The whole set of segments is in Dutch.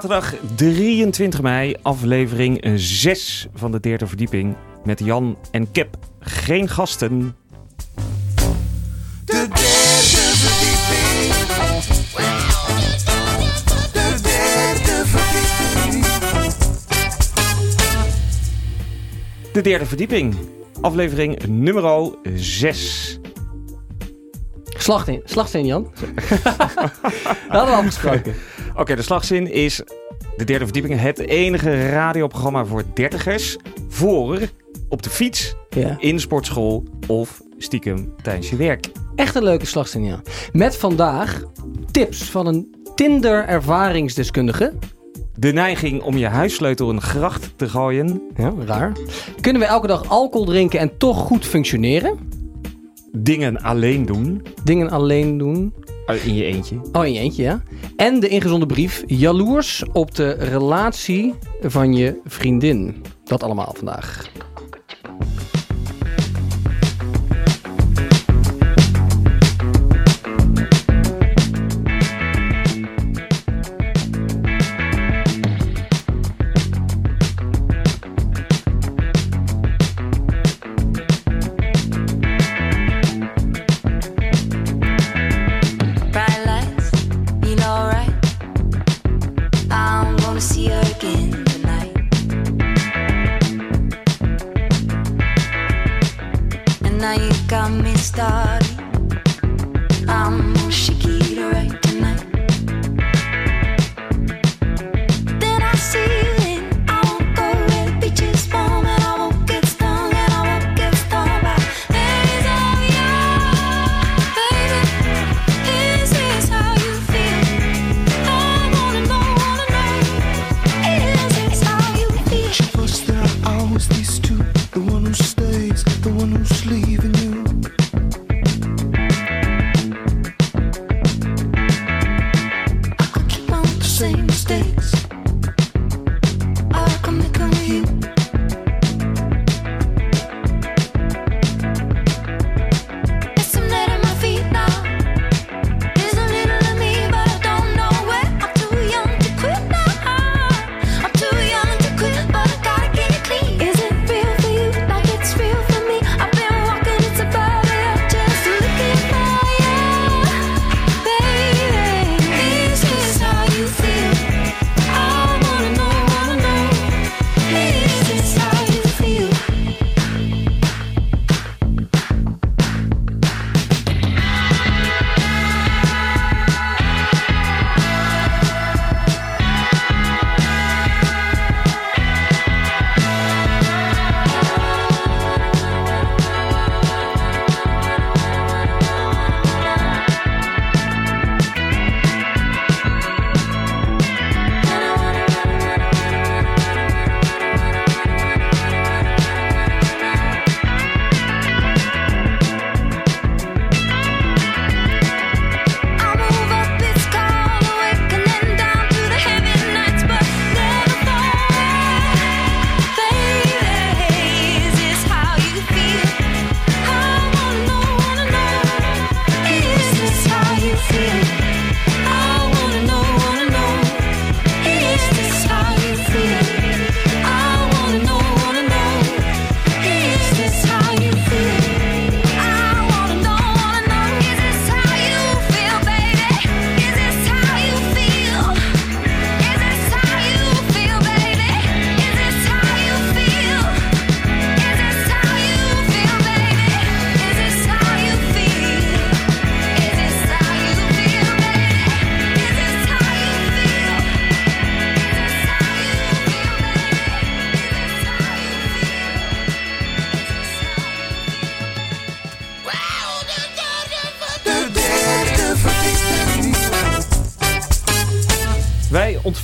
zaterdag 23 mei, aflevering 6 van de derde verdieping. Met Jan en Kep, geen gasten. De derde verdieping. De derde verdieping. De derde verdieping, aflevering nummer 6. Slacht in, slagzin, Jan. dat hadden we afgesproken. Oké, de slagzin is de derde verdieping, het enige radioprogramma voor dertigers. Voor, op de fiets, Ja. in de sportschool of stiekem tijdens je werk. Echt een leuke slagzin, ja. Met vandaag tips van een Tinder-ervaringsdeskundige. De neiging om je huissleutel in de gracht te gooien. Ja, raar. Kunnen we elke dag alcohol drinken en toch goed functioneren? Dingen alleen doen. Dingen alleen doen. uh, In je eentje. Oh, in je eentje, ja. En de ingezonde brief. Jaloers op de relatie van je vriendin. Dat allemaal vandaag.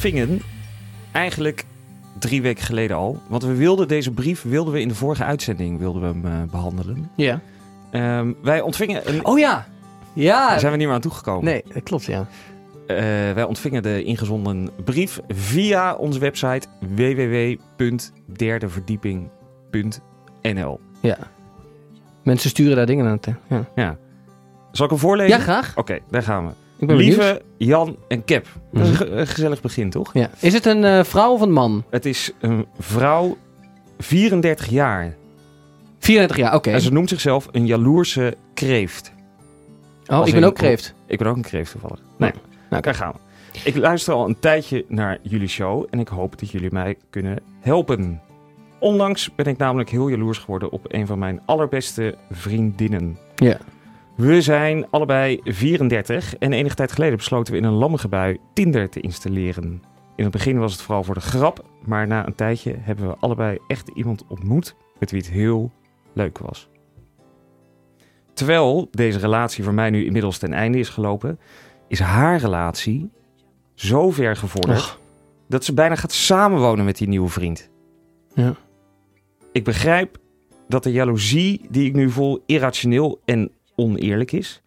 Ontvingen eigenlijk drie weken geleden al. Want we wilden deze brief wilden we in de vorige uitzending wilden we hem eh, behandelen. Ja. Ehm, wij ontvingen een. Oh ja. Ja. Daar zijn we niet meer aan toegekomen. Nee, dat klopt, ja. Eh, wij ontvingen de ingezonden brief via onze website www.derdeverdieping.nl. Ja. Mensen sturen daar dingen aan. Te. Ja. Ja. Zal ik hem voorlezen? ja, graag. Oké, daar gaan we. Ik ben benieuwd. Lieve Jan en Cap. Dat is een, ge- een gezellig begin, toch? Ja. Is het een eh, vrouw of een man? Het is een vrouw, 34 jaar. 34 jaar, oké. En ze noemt zichzelf een jaloerse kreeft. Oh, als ik ben in- ook kreeft. Ik ben ook een kreeft toevallig. Nee, Nou, daar gaan we. Ik luister al een tijdje naar jullie show en ik hoop dat jullie mij kunnen helpen. Onlangs ben ik namelijk heel jaloers geworden op een van mijn allerbeste vriendinnen. Ja. We zijn allebei 34 en enige tijd geleden besloten we in een lammige bui Tinder te installeren. In het begin was het vooral voor de grap, maar na een tijdje hebben we allebei echt iemand ontmoet met wie het heel leuk was. Terwijl deze relatie voor mij nu inmiddels ten einde is gelopen, is haar relatie zo ver gevorderd Och. dat ze bijna gaat samenwonen met die nieuwe vriend. Ja. Ik begrijp dat de jaloezie die ik nu voel irrationeel en oneerlijk is.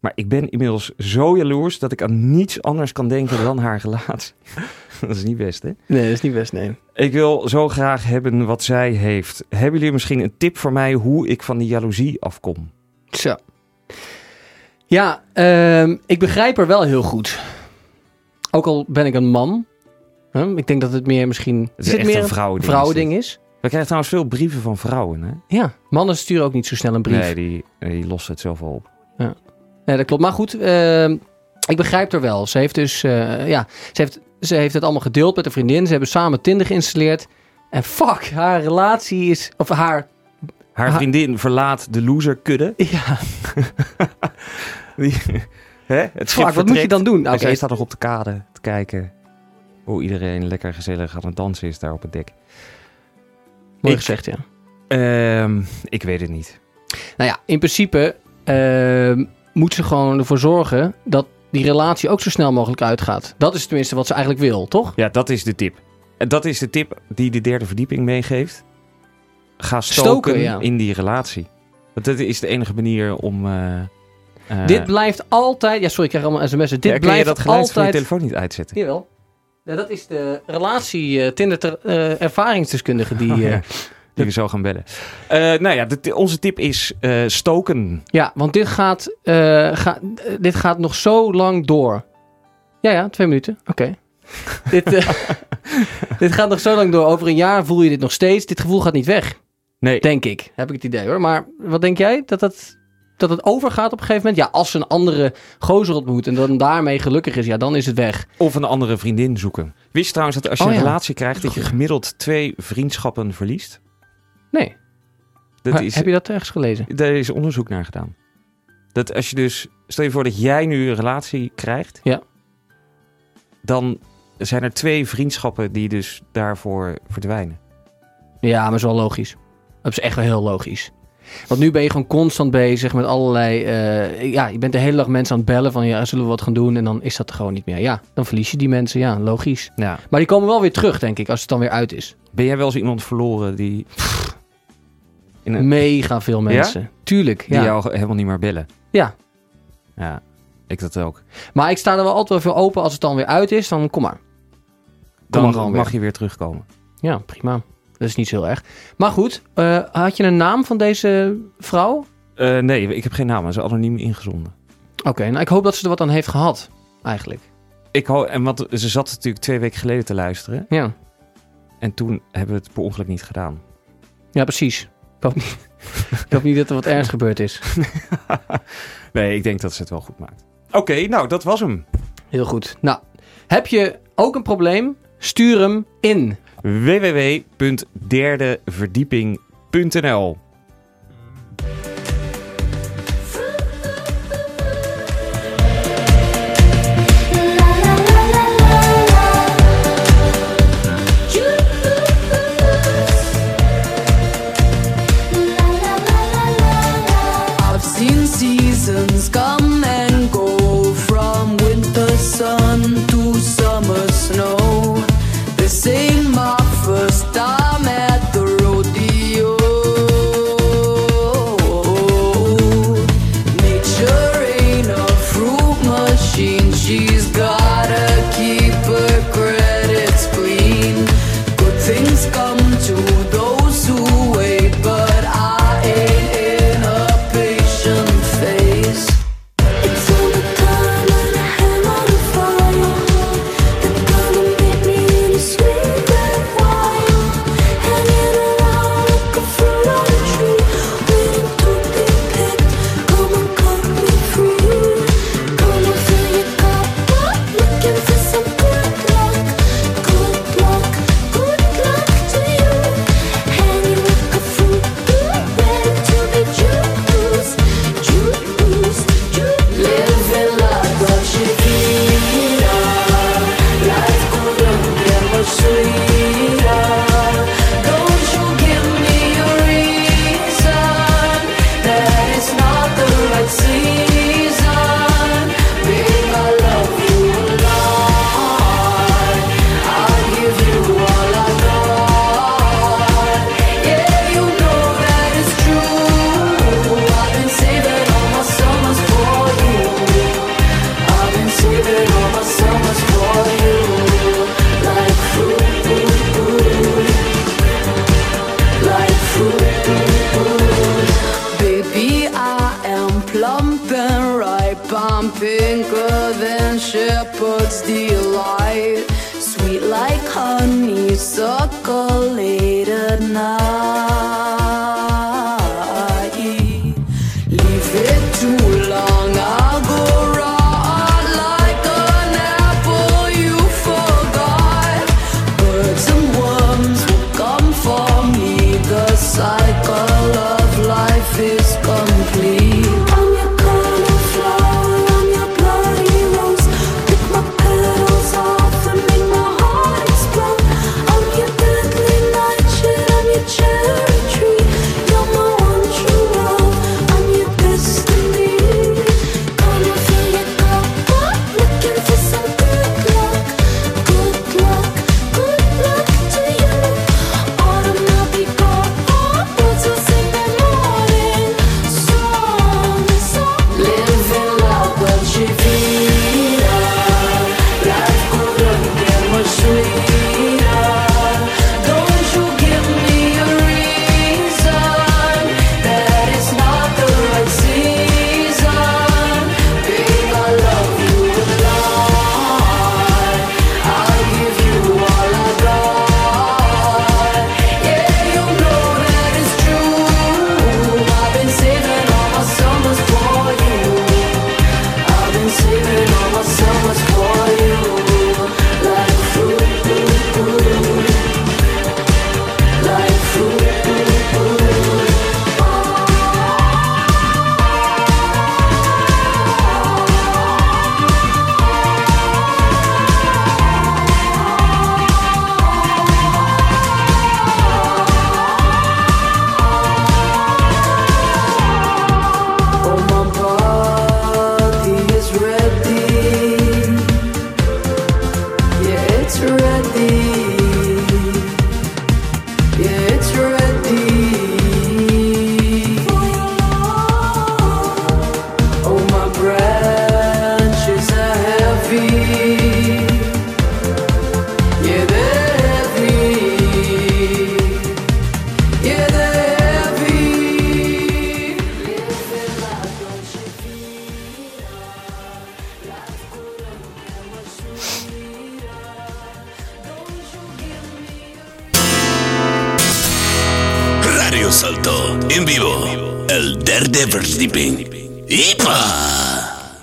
Maar ik ben inmiddels zo jaloers dat ik aan niets anders kan denken dan haar relatie. dat is niet best, hè? Nee, dat is niet best, nee. Ik wil zo graag hebben wat zij heeft. Hebben jullie misschien een tip voor mij hoe ik van die jaloezie afkom? Zo. Ja, ehm, ik begrijp haar wel heel goed. Ook al ben ik een man. Huh? Ik denk dat het meer misschien... Het is het echt meer een vrouwending, vrouwending is? We krijgen trouwens veel brieven van vrouwen, hè? Ja, mannen sturen ook niet zo snel een brief. Nee, die, die lossen het zelf wel op. Nee, dat klopt. Maar goed, ehm, ik begrijp haar wel. Ze heeft dus, eh, ja, ze heeft, ze heeft het allemaal gedeeld met een vriendin. Ze hebben samen Tinder geïnstalleerd. En fuck, haar relatie is, of haar, Haar Ha- vriendin verlaat de loserkudde. ja, Die, hè? Het fuck, wat moet je dan doen? Zij staat nog op de kade te kijken hoe iedereen lekker gezellig aan het dansen is daar op het dek. Mooi ik- gezegd, ja. Ehm, ik weet het niet. Nou ja, in principe ehm, moet ze gewoon ervoor zorgen dat die relatie ook zo snel mogelijk uitgaat. Dat is tenminste wat ze eigenlijk wil, toch? Ja, dat is de tip. En dat is de tip die de derde verdieping meegeeft. Ga stoken, Stoken, ja. in die relatie. Want dat is de enige manier om... eh, Dit blijft altijd, ja sorry, ik krijg allemaal sms'en. Dit ja, kun je blijft dat geluid van je altijd... telefoon niet uitzetten? Jawel. Ja, dat is de relatie eh, Tinder ter- eh, ervaringsdeskundige die... Eh. Die we zo gaan bellen. Nou ja, de- onze tip is stoken. Ja, want dit gaat, ga- dit gaat nog zo lang door. Ja, ja, twee minuten. Oké. dit, dit gaat nog zo lang door. Over een jaar voel je dit nog steeds. Dit gevoel gaat niet weg, Nee, denk ik. Heb ik het idee hoor. Maar wat denk jij? Dat, dat, dat het overgaat op een gegeven moment? Ja, als ze een andere gozer ontmoet en dan daarmee gelukkig is, ja, dan is het weg. of een andere vriendin zoeken. Wist je trouwens dat als je Oh, een relatie krijgt... dat je gemiddeld twee vriendschappen verliest? Nee. Dat Maar is, Heb je dat ergens gelezen? Daar is onderzoek naar gedaan. Dat als je dus... Stel je voor dat jij nu een relatie krijgt... Ja. Dan zijn er twee vriendschappen die dus daarvoor verdwijnen. Ja, maar is wel logisch. Dat is echt wel heel logisch. Want nu ben je gewoon constant bezig met allerlei... eh, ja, je bent de hele dag mensen aan het bellen van... Ja, zullen we wat gaan doen? En dan is dat er gewoon niet meer. Ja, dan verlies je die mensen. Ja, logisch. Ja. Maar die komen wel weer terug, denk ik, als het dan weer uit is. Ben jij wel eens iemand verloren die... In een, Mega veel mensen. Tuurlijk, die ja. jou helemaal niet meer bellen? Ja. Ja, ik dat ook. Maar ik sta er wel altijd wel voor open als het dan weer uit is. Dan kom maar. Dan maar mag weer. je weer terugkomen. Ja, prima. Dat is niet zo heel erg. Maar goed, eh, had je een naam van deze vrouw? Eh, nee, ik heb geen naam. Ze is anoniem ingezonden. Oké, nou ik hoop dat ze er wat aan heeft gehad. Eigenlijk. Ik ho en want ze zat natuurlijk twee weken geleden te luisteren. Ja, En toen hebben we het per ongeluk niet gedaan. ja precies. Ik hoop niet, ik hoop niet dat er wat ergens gebeurd is. nee, ik denk dat ze het wel goed maakt. Oké, nou, dat was hem. Heel goed. Nou, heb je ook een probleem? Stuur hem in. www.derdeverdieping.nl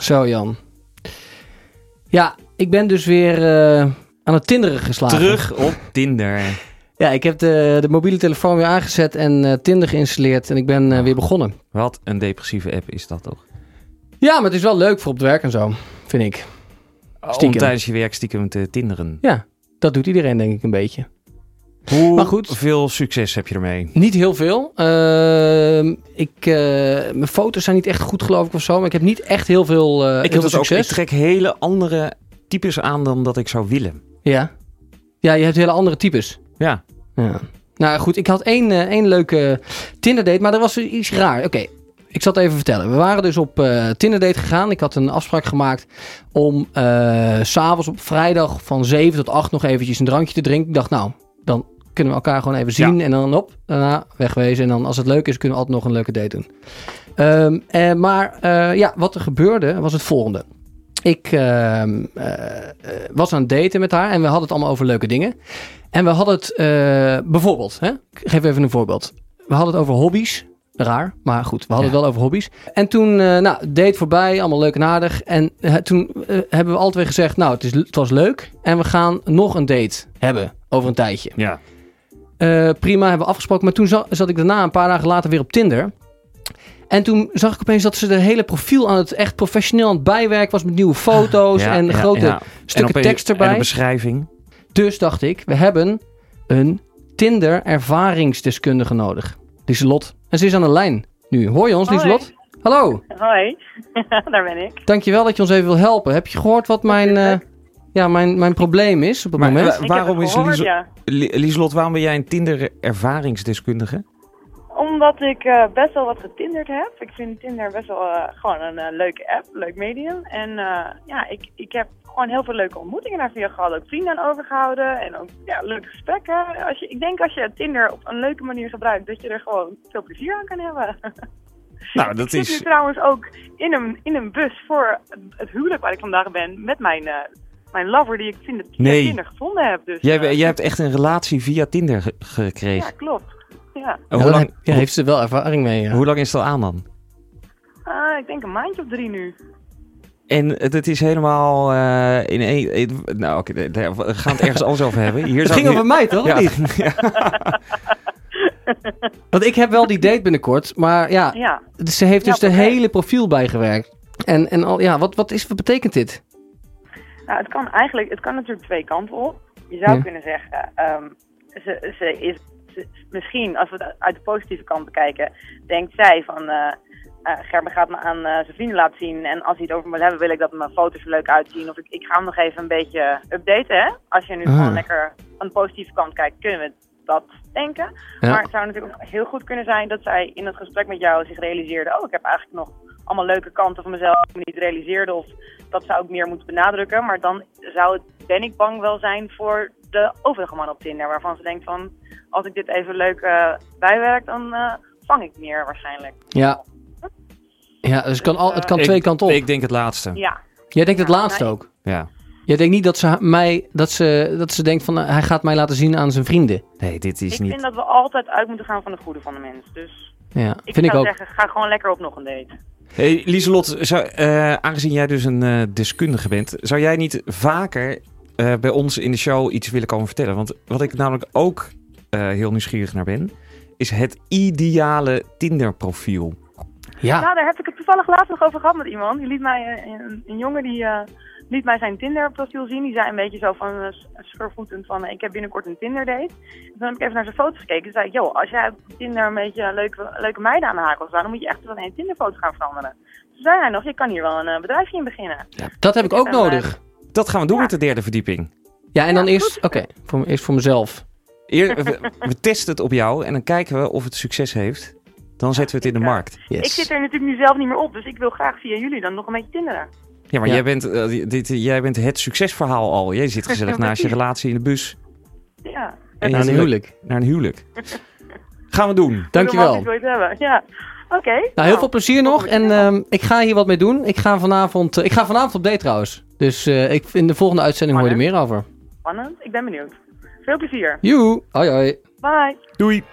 Zo, Jan. Ja, ik ben dus weer eh, aan het tinderen geslagen. Terug op Tinder. Ja, ik heb de, de mobiele telefoon weer aangezet en eh, Tinder geïnstalleerd en ik ben eh, weer begonnen. Wat een depressieve app is dat toch? Ja, maar het is wel leuk voor op het werk en zo, vind ik. Om Stiekem. tijdens je werk stiekem te tinderen. Ja, dat doet iedereen denk ik een beetje. Hoe Maar goed. veel succes heb je ermee? Niet heel veel. Ehm, ik, eh, mijn foto's zijn niet echt goed geloof ik of zo, maar ik heb niet echt heel veel, eh ik heel heb veel dat ook. Ik succes. trek hele andere types aan dan dat ik zou willen. Ja. ja, je hebt hele andere types. Ja. Ja. Nou goed, ik had één, eh, één leuke Tinder date, maar er was iets raar. Oké, ik zal het even vertellen. We waren dus op eh Tinder date gegaan. Ik had een afspraak gemaakt om s s'avonds op vrijdag van 7 tot 8 nog eventjes een drankje te drinken. Ik dacht, nou, dan kunnen we elkaar gewoon even zien en dan op, daarna wegwezen. En dan als het leuk is, kunnen we altijd nog een leuke date doen. Ehm, eh, maar eh, ja, wat er gebeurde was het volgende. Ik ehm, eh, was aan het daten met haar en we hadden het allemaal over leuke dingen. En we hadden het bijvoorbeeld, hè? ik geef even een voorbeeld. We hadden het over hobby's. Raar, maar goed, we hadden Ja. het wel over hobby's. En toen, nou, date voorbij, allemaal leuk en aardig. En toen hebben we alle twee gezegd, nou, het, is, het was leuk. En we gaan nog een date hebben over een tijdje. Ja. Eh, prima, hebben we afgesproken. Maar toen za- zat ik daarna, een paar dagen later, weer op Tinder. En toen zag ik opeens dat ze de hele profiel aan het echt professioneel aan het bijwerken was met nieuwe foto's Ja, en ja, grote ja. stukken en tekst En een erbij. beschrijving. Dus dacht ik, we hebben een Tinder ervaringsdeskundige nodig. Lieselot. En ze is aan de lijn nu. Hoor je ons, Hoi. Lieselot? Hallo. Hoi, daar ben ik. Dankjewel dat je ons even wil helpen. Heb je gehoord wat mijn, eh, ja, mijn, mijn probleem is op het Maar moment? wa- waarom is gehoord, Liesel- ja. Li- Lieselot, waarom ben jij een Tinder ervaringsdeskundige? Omdat ik eh, best wel wat getinderd heb. Ik vind Tinder best wel eh, gewoon een eh, leuke app, leuk medium. En eh, ja, ik, ik heb gewoon heel veel leuke ontmoetingen daar via gehad. Ook vrienden aan overgehouden en ook ja, leuke gesprekken. Als je, ik denk als je Tinder op een leuke manier gebruikt, dat je er gewoon veel plezier aan kan hebben. Nou, dat ik zit nu is... trouwens ook in een, in een bus voor het huwelijk waar ik vandaag ben met mijn, eh, mijn lover die ik Nee. Tinder gevonden heb. Dus, Jij, eh, jij hebt echt een relatie via Tinder ge- gekregen. Ja, klopt. Ja, En hoe, lang, ja, heeft ze wel ervaring mee. Ja. hoe lang is het al aan dan? Ah, ik denk een maandje of drie nu. En het, is helemaal eh, in één... nou, oké, we gaan het ergens anders over hebben. Hier Het zou ging over mij, toch? Ja. niet? Want ik heb wel die date binnenkort, maar ja, Ja, ze heeft dus de hele profiel bijgewerkt. En, en al, ja, wat, wat, is, wat betekent dit? Nou, het kan eigenlijk, het kan natuurlijk twee kanten op. Je zou Ja. kunnen zeggen, ehm, ze, ze is, ze- misschien als we het uit de positieve kant bekijken, denkt zij van, eh, Gerben gaat me aan eh, zijn vrienden laten zien en als hij het over me wil hebben, wil ik dat mijn foto's er leuk uitzien. Of ik, ik ga hem nog even een beetje updaten, hè. Als je nu Ah. gewoon lekker aan de positieve kant kijkt, kunnen we dat denken. Ja. Maar het zou natuurlijk ook heel goed kunnen zijn dat zij in het gesprek met jou zich realiseerde: oh, ik heb eigenlijk nog allemaal leuke kanten van mezelf die ik me niet realiseerde. Of dat zou ik meer moeten benadrukken. Maar dan zou het, ben ik bang wel zijn voor de overige man op Tinder. Waarvan ze denkt van, als ik dit even leuk eh, bijwerk, dan eh, vang ik meer waarschijnlijk. Ja. Ja, dus het kan, al, het kan Ik- twee kanten op. Ik denk het laatste. Ja, Jij denkt het Ja, laatste nou, ook. Ja. Jij denkt niet dat ze mij, dat ze, dat ze denkt van, eh, hij gaat mij laten zien aan zijn vrienden. Nee, dit is ik niet... vind dat we altijd uit moeten gaan van het goede van de mens. Dus Ja, ik vind ik zou ook. zeggen, ga gewoon lekker op nog een date. Hey, Lieselot, zou, eh, aangezien jij dus een eh, deskundige bent, zou jij niet vaker eh, bij ons in de show iets willen komen vertellen? Want wat ik namelijk ook eh, heel nieuwsgierig naar ben, is het ideale Tinder-profiel. Ja, Ja, daar heb ik het toevallig laatst nog over gehad met iemand. Die liet mij, een, een jongen die eh, liet mij zijn Tinder profiel zien. Die zei een beetje zo van uh, schurvoetend van eh, ik heb binnenkort een Tinder date. En toen heb ik even naar zijn foto's gekeken. Toen zei ik, joh, als jij op Tinder een beetje leuke, leuke meiden aan de haak wil staan, dan moet je echt wel een Tinderfoto gaan veranderen. Toen zei hij nog, je kan hier wel een eh, bedrijfje in beginnen. dat heb ik ook En, eh, nodig. Dat gaan we doen Ja. met de derde verdieping. Ja, en dan ja, eerst, oké, voor, eerst voor mezelf. Eer, we, we testen het op jou en dan kijken we of het succes heeft. Dan zetten we het in de eh, markt. Yes. Ik zit er natuurlijk nu zelf niet meer op, dus ik wil graag via jullie dan nog een beetje tinderen. Ja, maar Ja. Jij, bent, eh, dit, jij bent het succesverhaal al. Jij zit gezellig naast je relatie in de bus Ja. En Naar een huwelijk. naar een huwelijk. Gaan we doen. Dankjewel. Romantisch wil je het hebben? Ja. Oké. Nou, heel veel plezier nog. En ehm, ik ga hier wat mee doen. Ik ga vanavond, eh, ik ga vanavond op date trouwens. Dus eh, ik, in de volgende uitzending hoor je er meer over. Spannend. Ik ben benieuwd. Veel plezier. Joe. Hoi hoi. Bye. Doei.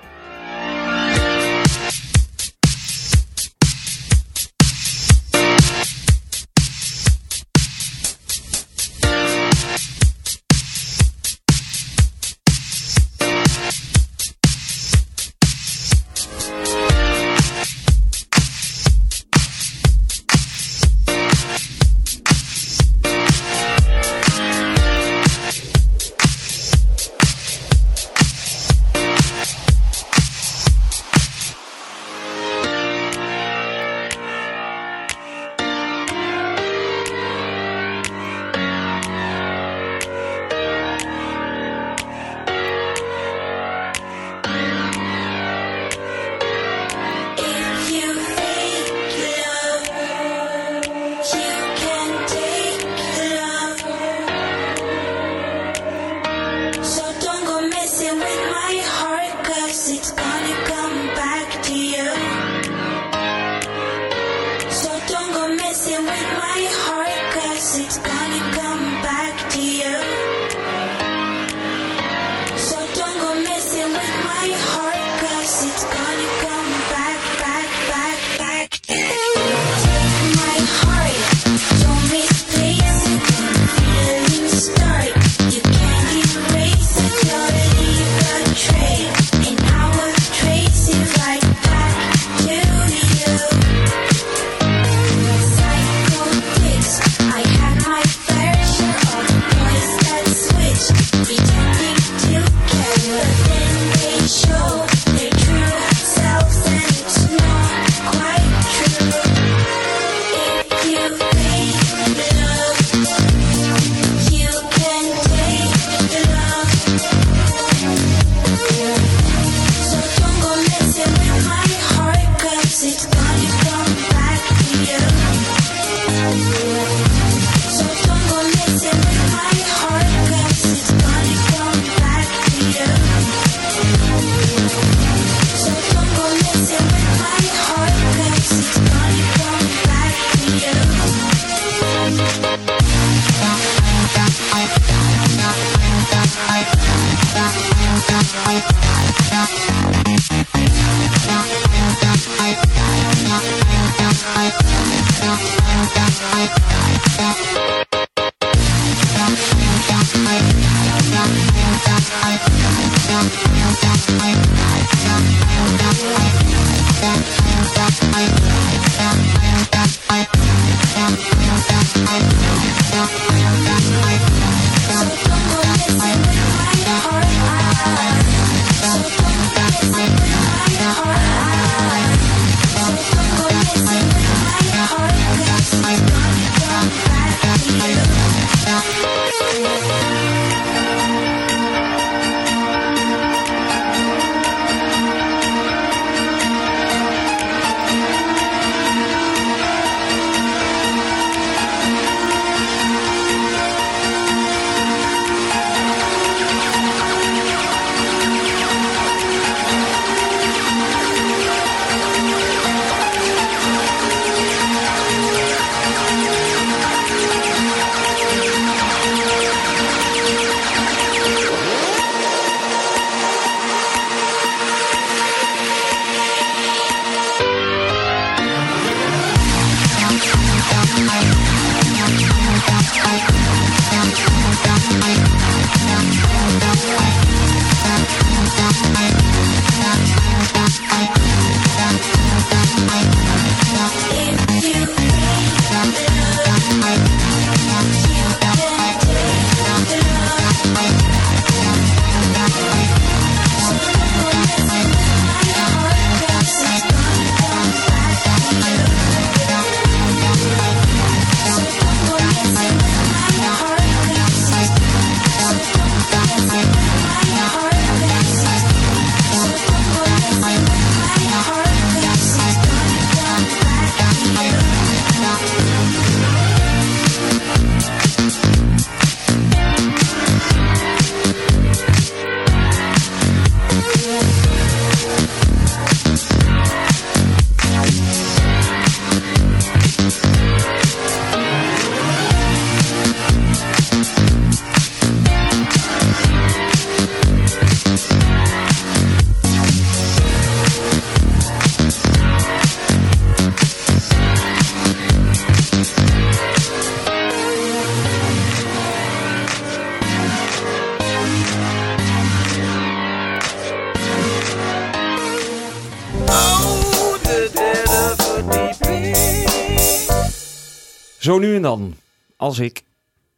Zo nu en dan, als ik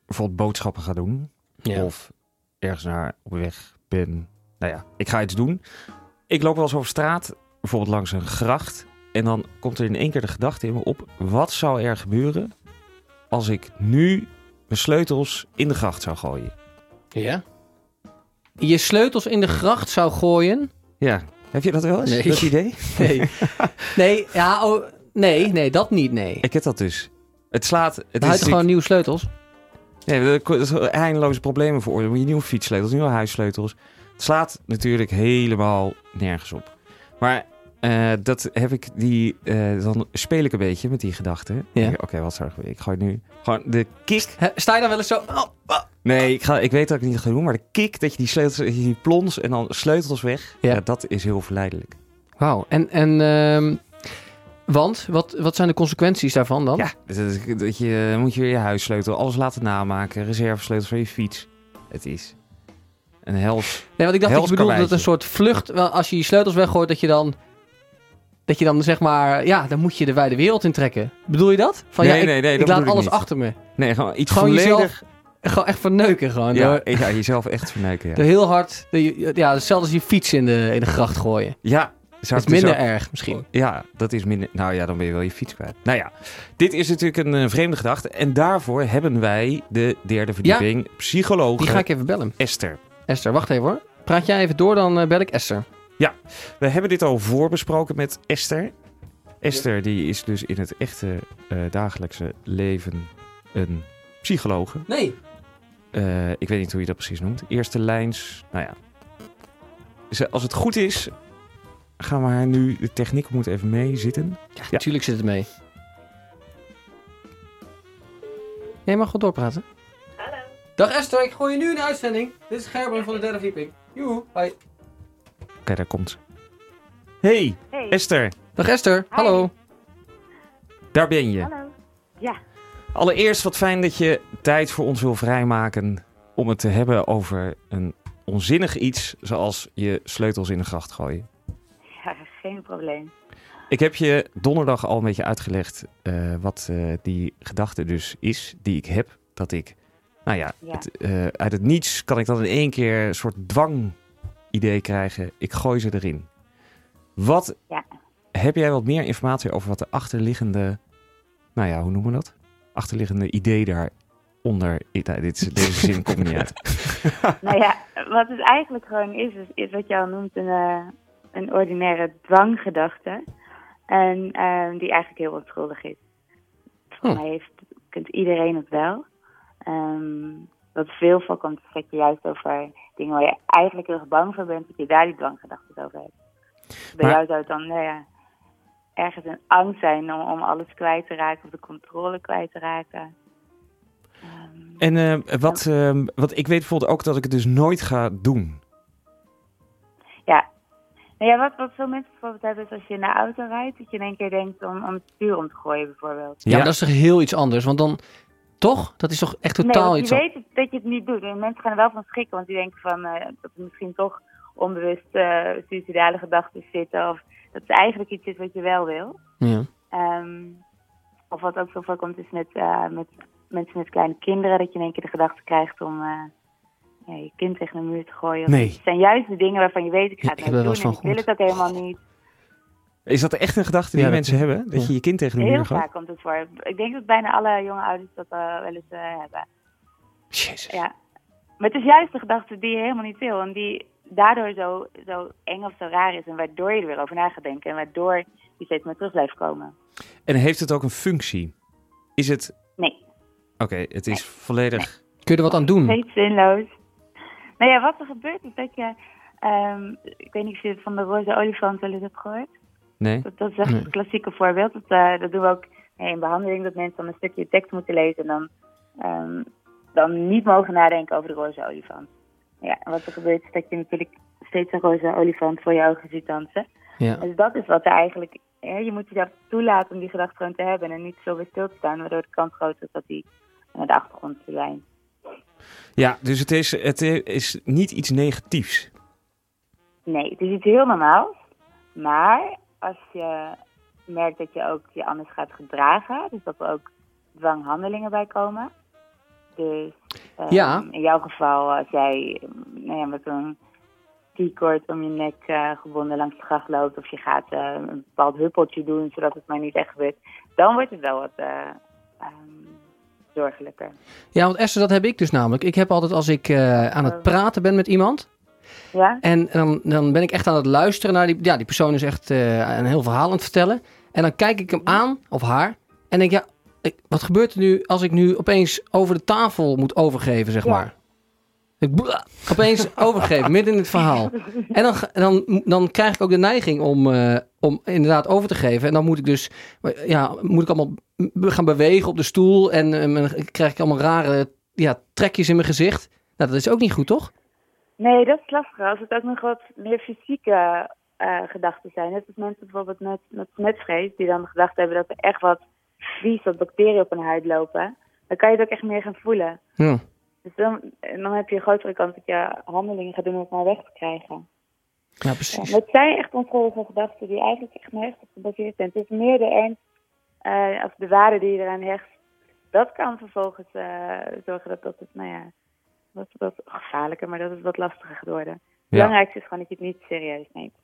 bijvoorbeeld boodschappen ga doen, Ja. of ergens naar op weg ben. Nou ja, ik ga iets doen. Ik loop wel eens over straat, bijvoorbeeld langs een gracht. En dan komt er in één keer de gedachte in me op: wat zou er gebeuren als ik nu mijn sleutels in de gracht zou gooien? Ja? Je sleutels in de gracht zou gooien? Ja, heb je dat wel eens? Nee. Dat idee? Nee. nee, ja, oh, nee, nee, dat niet, nee. Ik heb dat dus. Het slaat. Het is gewoon nieuwe sleutels. Nee, is eindeloze problemen voor. Dan moet je nieuwe fietssleutels, nieuwe huissleutels. Het slaat natuurlijk helemaal nergens op. Maar eh, dat heb ik die. eh, dan speel ik een beetje met die gedachten. Ja. Oké, wat zou ik? Ik gooi nu gewoon de kick. Sta je dan wel eens zo... oh, oh. Nee, ik, ga, ik weet dat ik het niet ga doen, maar de kick dat je die sleutels, dat je die plons en dan sleutels weg. Ja. Ja. dat is heel verleidelijk. Wauw. En, en ehm, want, wat, wat zijn de consequenties daarvan dan? Ja, dat, dat- dat je moet je weer je huissleutel, alles laten namaken, reservesleutels van je fiets. Het is een hels. Nee, want ik dacht dat je bedoelde dat een soort vlucht... Als je je sleutels weggooit, dat je dan... Dat je dan zeg maar... Ja, dan moet je de wijde wereld intrekken. Bedoel je dat? Van, Nee, ja, ik, nee, nee, ik laat ik alles niet. achter me. Nee, gewoon iets Gewoon volledig. jezelf Gewoon echt verneuken gewoon. Ja, Door, ja, jezelf echt verneuken. door Ja, heel hard... Ja, hetzelfde als je fiets in de, in de gracht gooien. ja zou Dat is minder erg misschien. Ja, dat is minder. Nou ja, dan ben je wel je fiets kwijt. Nou ja, dit is natuurlijk een eh, vreemde gedachte. En daarvoor hebben wij de derde verdieping psycholoog Die ga ik even bellen. Esther. Esther, wacht even hoor. Praat jij even door, dan eh, bel ik Esther. We hebben dit al voorbesproken met Esther. Esther die is dus in het echte eh, dagelijkse leven een psychologe. Nee. Eh, ik weet niet hoe je dat precies noemt. Eerste lijns, nou ja. Als het goed is, gaan we haar nu... De techniek moet even mee zitten. Ja, Ja. natuurlijk zit het mee. Jij mag gewoon doorpraten. Hallo. Dag Esther, ik gooi je nu in de uitzending. Dit is Gerben van de derde verdieping. Joe, hoi. Oké, daar komt ze. Hey, Hey, Esther, Dag Esther, hallo. daar ben je. hallo. Ja, Allereerst wat fijn dat je tijd voor ons wil vrijmaken om het te hebben over een onzinnig iets zoals je sleutels in de gracht gooien. Geen probleem. Ik heb je donderdag al een beetje uitgelegd eh, wat eh, die gedachte dus is die ik heb. Dat ik, nou ja, Ja. Het, eh, uit het niets kan ik dan in één keer een soort dwang idee krijgen. Ik gooi ze erin. Wat Ja. heb jij wat meer informatie over wat de achterliggende, nou ja, hoe noemen we dat? Achterliggende idee daaronder. Ik- nou, dit, deze zin komt niet uit. nou ja, wat het eigenlijk gewoon is, is, is wat al noemt een, een ordinaire dwanggedachte. En eh, die eigenlijk heel onschuldig is. Voor Hm. mij heeft, kent iedereen het wel. Ehm, wat veel voorkomt, dat je juist over dingen waar je eigenlijk heel erg bang voor bent, dat je daar die dwanggedachten over hebt. Bij Maar- jou zou het dan nou ja, ergens een angst zijn om, om alles kwijt te raken of de controle kwijt te raken. Ehm, En eh, wat, wat ik weet bijvoorbeeld ook dat ik het dus nooit ga doen. Ja. Nou ja, wat, wat veel mensen bijvoorbeeld hebben is als je in de auto rijdt, dat je in één keer denkt om, om het stuur om te gooien bijvoorbeeld. Ja, maar dat is toch heel iets anders, want dan, toch? Dat is toch echt totaal iets je anders. weet dat je het niet doet. En mensen gaan er wel van schrikken, want die denken van eh, dat er misschien toch onbewust eh suicidale gedachten zitten. Of dat het eigenlijk iets is wat je wel wil. Ja. Ehm, of wat ook veel voorkomt is met, eh, met mensen met kleine kinderen, dat je in één keer de gedachte krijgt om eh, ja, je kind tegen een muur te gooien. Of Nee. Het zijn juist de dingen waarvan je weet, ik ga het er doen wel en ik wil het ook helemaal niet. Is dat echt een gedachte die Ja, dat- mensen hebben? Dat ja. je je kind tegen de Heel muur gooit? vaak komt het voor. Ik denk dat bijna alle jonge ouders dat eh, wel eens eh, hebben. Jezus. Ja. Maar het is juist de gedachte die je helemaal niet wil. En die daardoor zo, zo eng of zo raar is. En waardoor je er weer over na gaat denken. En waardoor je steeds meer terug blijft komen. En heeft het ook een functie? Is het... Nee, Oké, het is volledig... Kun je er wat aan doen? steeds zinloos. Nou ja, wat er gebeurt is dat je... ehm, ik weet niet of je het van de roze olifant wel eens hebt gehoord. Nee? Dat, dat is echt Nee. een klassieke voorbeeld. Dat, eh, dat doen we ook in behandeling. Dat mensen dan een stukje tekst moeten lezen. En dan, ehm, dan niet mogen nadenken over de roze olifant. Ja, en wat er gebeurt is dat je natuurlijk steeds een roze olifant voor je ogen ziet dansen. Ja. Dus dat is wat er eigenlijk... hè, je moet jezelf toelaten om die gedachte gewoon te hebben. En niet zo bij stil te staan. Waardoor de kans groot is dat die naar de achtergrond verdwijnt. Ja, dus het is, het is niet iets negatiefs. Nee, het is iets heel normaals. Maar als je merkt dat je ook je anders gaat gedragen, dus dat er ook dwanghandelingen bij komen. Dus ehm, Ja. in jouw geval, als jij nou ja, met een keycord om je nek eh, gebonden langs de gracht loopt, of je gaat eh, een bepaald huppeltje doen zodat het maar niet echt gebeurt, dan wordt het wel wat eh, ehm, zorgelijker. ja, want Esther, dat heb ik dus namelijk. Ik heb altijd als ik eh, aan het praten ben met iemand... Ja? En dan, dan ben ik echt aan het luisteren naar die... Ja, die persoon is echt eh, een heel verhaal aan het vertellen. En dan kijk ik hem aan, of haar. En denk, ja, ik- wat gebeurt er nu als ik nu opeens over de tafel moet overgeven, zeg Ja. maar? Opeens overgeven, midden in het verhaal. En dan, dan, dan krijg ik ook de neiging om, eh, om inderdaad over te geven. En dan moet ik dus, ja, moet ik allemaal gaan bewegen op de stoel. En eh, dan krijg ik allemaal rare ja, trekjes in mijn gezicht. Nou, dat is ook niet goed, toch? Nee, dat is lastiger. Als het ook nog wat meer fysieke eh, gedachten zijn. Net als mensen bijvoorbeeld met, met smetvrees, die dan de gedachte hebben dat er echt wat vies, wat bacteriën op hun huid lopen. Dan kan je het ook echt meer gaan voelen. Ja. Dus dan, en dan heb je een grotere kans dat je handelingen gaat doen om het maar weg te krijgen. Ja, precies. maar het zijn echt onschuldige gedachten die eigenlijk echt nergens op gebaseerd zijn. Het is meer de ernst, eh, of de waarde die je eraan hecht. Dat kan vervolgens eh, zorgen dat, dat het, nou ja, dat, dat gevaarlijker, maar dat het wat lastiger gaat worden. Het Ja. belangrijkste is gewoon dat je het niet serieus neemt.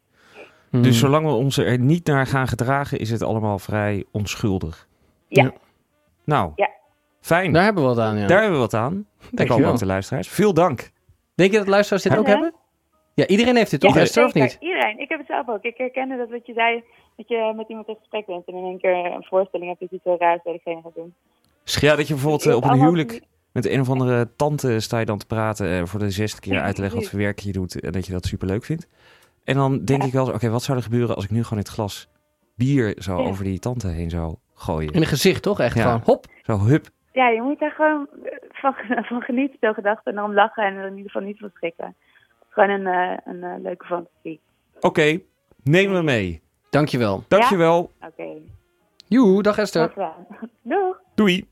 Hmm. Dus zolang we ons er niet naar gaan gedragen, is het allemaal vrij onschuldig. Ja. Ja. Nou, Ja. Fijn. Daar hebben we wat aan, ja. Daar hebben we wat aan. Dankjewel. komen ook de luisteraars. Veel dank. Denk je dat luisteraars dit Ja. ook hebben? Ja, iedereen heeft dit toch, Ja, zeker. niet? Iedereen. Ik heb het zelf ook. Ik herkende dat wat je zei, dat je met iemand in gesprek bent en in één keer een voorstelling hebt dat je iets heel raars bij degene gaat doen. Ja, dat je bijvoorbeeld eh, op een huwelijk met een of andere tante sta je dan te praten en voor de zesde keer uit te leggen wat voor werk je doet en dat je dat superleuk vindt. En dan denk Ja. ik wel, oké, wat zou er gebeuren als ik nu gewoon het glas bier zo Ja. over die tante heen zou gooien? In een gezicht, toch? Echt Ja. gewoon, hop. Zo, hup. Ja, je moet daar gewoon eh, van, van genieten, veel gedachten en om lachen en er in ieder geval niet van schrikken. Gewoon een, eh, een eh, leuke fantasie. Oké, neem me mee. Dankjewel. Dankjewel. Oké, Joe, dag Esther. Doeg! Doei.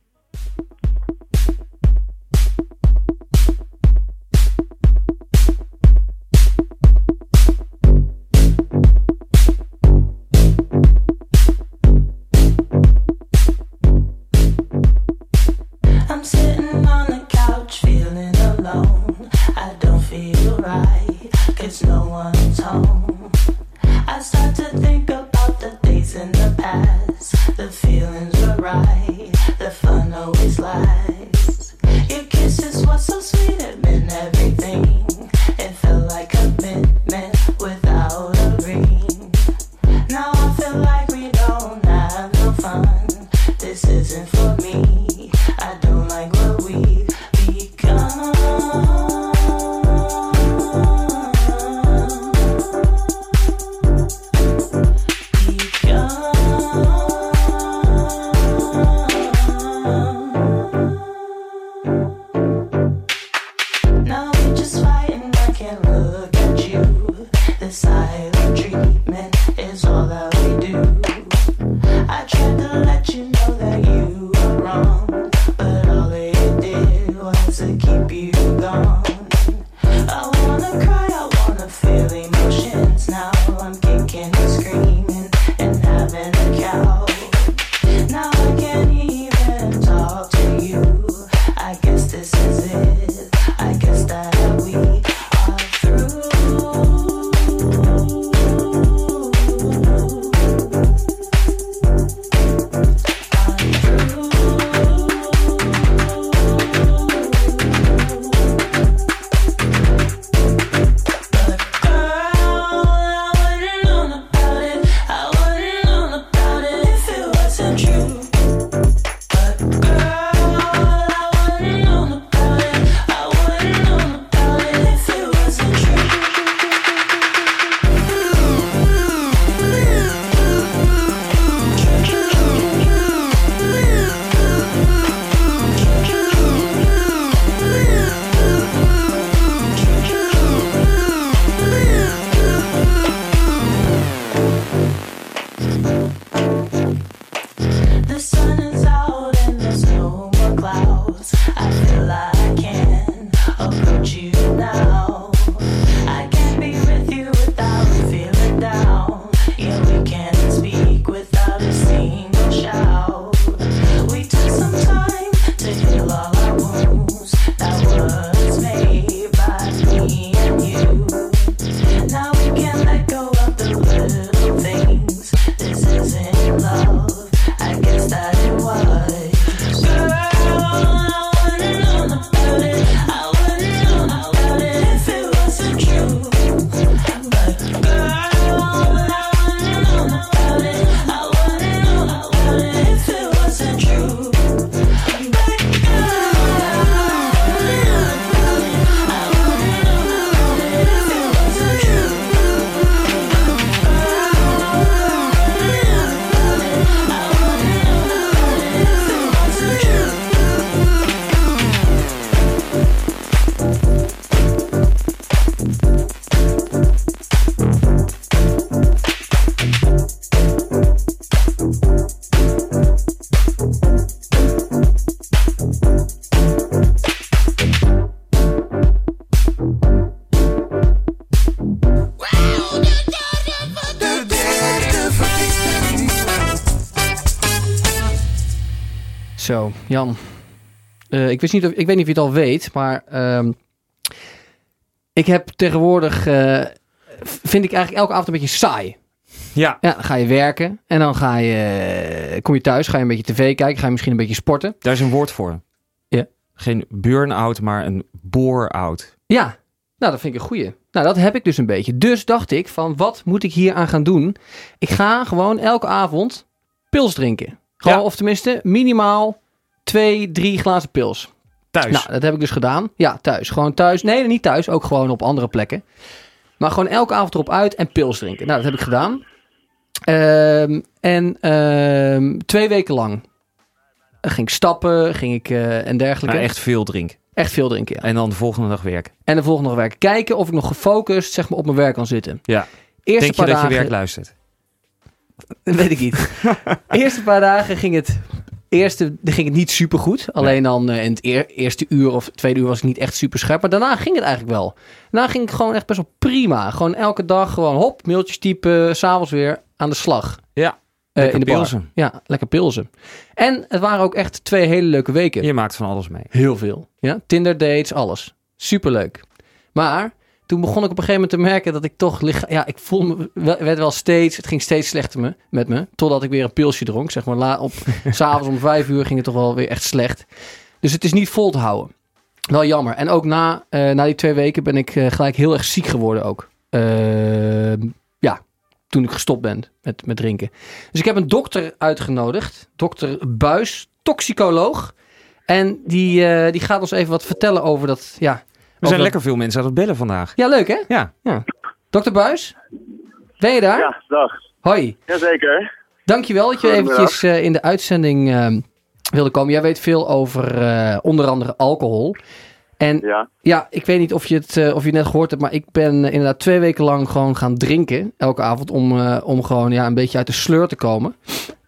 Jan. Eh, ik, wist niet of, ik weet niet of je het al weet, maar ehm, ik heb tegenwoordig, eh, vind ik eigenlijk elke avond een beetje saai. Ja, Ja, dan ga je werken en dan ga je, eh, kom je thuis, ga je een beetje tv kijken, ga je misschien een beetje sporten. daar is een woord voor. Ja. Geen burn-out, maar een bore-out. Ja, nou dat vind ik een goeie. Nou, dat heb ik dus een beetje. Dus dacht ik van, wat moet ik hier aan gaan doen? Ik ga gewoon elke avond pils drinken. Gewoon, Ja. of tenminste minimaal twee, drie glazen pils. Thuis. Nou, dat heb ik dus gedaan. Ja, thuis. Gewoon thuis. Nee, niet thuis. Ook gewoon op andere plekken. Maar gewoon elke avond erop uit en pils drinken. Nou, dat heb ik gedaan. Ehm, en ehm, twee weken lang ging ik stappen, ging ik eh, en dergelijke. maar echt veel drinken. Echt veel drinken, ja. En dan de volgende dag werken. En de volgende dag werken. Kijken of ik nog gefocust zeg maar, op mijn werk kan zitten. Ja. eerste Denk je paar dat je dagen... werk luistert? Dat weet ik niet. Eerste paar dagen ging het, eerste, ging het niet super goed. Alleen dan eh, in het eer- eerste uur of tweede uur was ik niet echt super scherp. Maar daarna ging het eigenlijk wel. Daarna ging ik gewoon echt best wel prima. Gewoon elke dag gewoon hop, mailtjes typen, s'avonds weer aan de slag. Ja, Eh, lekker in de bar. pilsen. Ja, lekker pilsen. En het waren ook echt twee hele leuke weken. Je maakt van alles mee. Heel veel. Ja? Tinder dates, alles. Superleuk. Maar toen begon ik op een gegeven moment te merken dat ik toch... licha- Ja, ik voel me... wel- werd wel steeds... Het ging steeds slechter me, met me. Totdat ik weer een pilsje dronk. Zeg maar, la, op, s'avonds om vijf uur ging het toch wel weer echt slecht. Dus het is niet vol te houden. Wel jammer. En ook na, eh, na die twee weken ben ik eh, gelijk heel erg ziek geworden ook. Ehm, ja, toen ik gestopt ben met, met drinken. Dus ik heb een dokter uitgenodigd. Dokter Buis, toxicoloog. En die, eh, die gaat ons even wat vertellen over dat... Ja, Er over zijn lekker veel mensen aan het bellen vandaag. Ja, leuk hè? Ja. Dokter Buis, ben je daar? Ja, dag. Hoi. Jazeker. Dankjewel dat je eventjes eh, in de uitzending eh, wilde komen. Jij weet veel over eh, onder andere alcohol. En Ja. ja, ik weet niet of je het, eh, of je het net gehoord hebt, maar ik ben inderdaad twee weken lang gewoon gaan drinken. Elke avond om, eh, om gewoon ja, een beetje uit de sleur te komen.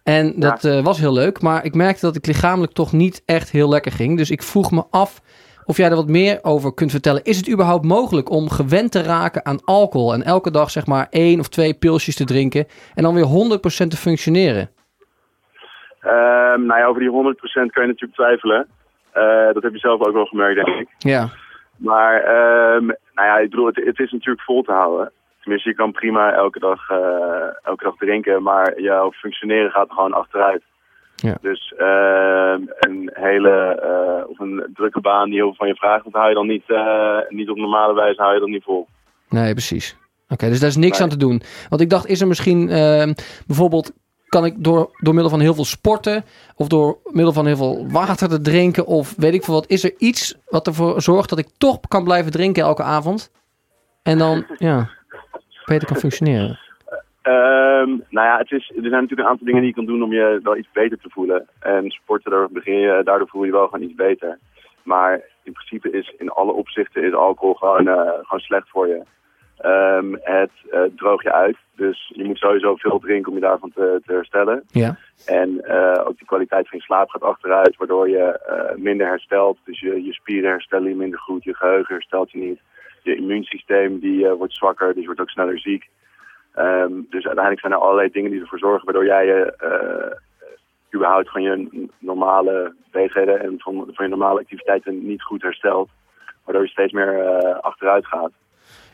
En dat eh, was heel leuk, maar ik merkte dat ik lichamelijk toch niet echt heel lekker ging. Dus ik vroeg me af of jij er wat meer over kunt vertellen. Is het überhaupt mogelijk om gewend te raken aan alcohol en elke dag zeg maar één of twee pilsjes te drinken en dan weer 100% te functioneren? Ehm, nou ja, over die 100% kan je natuurlijk twijfelen. Eh, dat heb je zelf ook wel gemerkt, denk ik. Ja, Maar ehm, nou ja, ik bedoel, het, het is natuurlijk vol te houden. Tenminste, je kan prima elke dag, eh, elke dag drinken, maar jouw functioneren gaat er gewoon achteruit. Ja. Dus ehm, een hele, eh, of een drukke baan die heel veel van je vraagt, dat hou je dan niet, eh, niet op normale wijze hou je dat niet vol. nee, precies. Oké, dus daar is niks Nee. aan te doen. Want ik dacht, is er misschien ehm, bijvoorbeeld, kan ik door, door middel van heel veel sporten of door middel van heel veel water te drinken of weet ik veel wat, is er iets wat ervoor zorgt dat ik toch kan blijven drinken elke avond? En dan, ja, beter kan functioneren. Ehm, nou ja, het is, er zijn natuurlijk een aantal dingen die je kan doen om je wel iets beter te voelen. En sporten, daar begin je, daardoor voel je je wel gewoon iets beter. Maar in principe is in alle opzichten is alcohol gewoon, eh, gewoon slecht voor je. Ehm, het eh droog je uit, dus je moet sowieso veel drinken om je daarvan te, te herstellen. Ja, En eh, ook de kwaliteit van je slaap gaat achteruit, waardoor je minder herstelt. Dus je, je spieren herstellen je minder goed, je geheugen herstelt je niet. Je immuunsysteem die, wordt zwakker, dus je wordt ook sneller ziek. Ehm, dus uiteindelijk zijn er allerlei dingen die ervoor zorgen waardoor jij je eh, überhaupt van je normale bezigheden en van, van je normale activiteiten niet goed herstelt. Waardoor je steeds meer eh, achteruit gaat.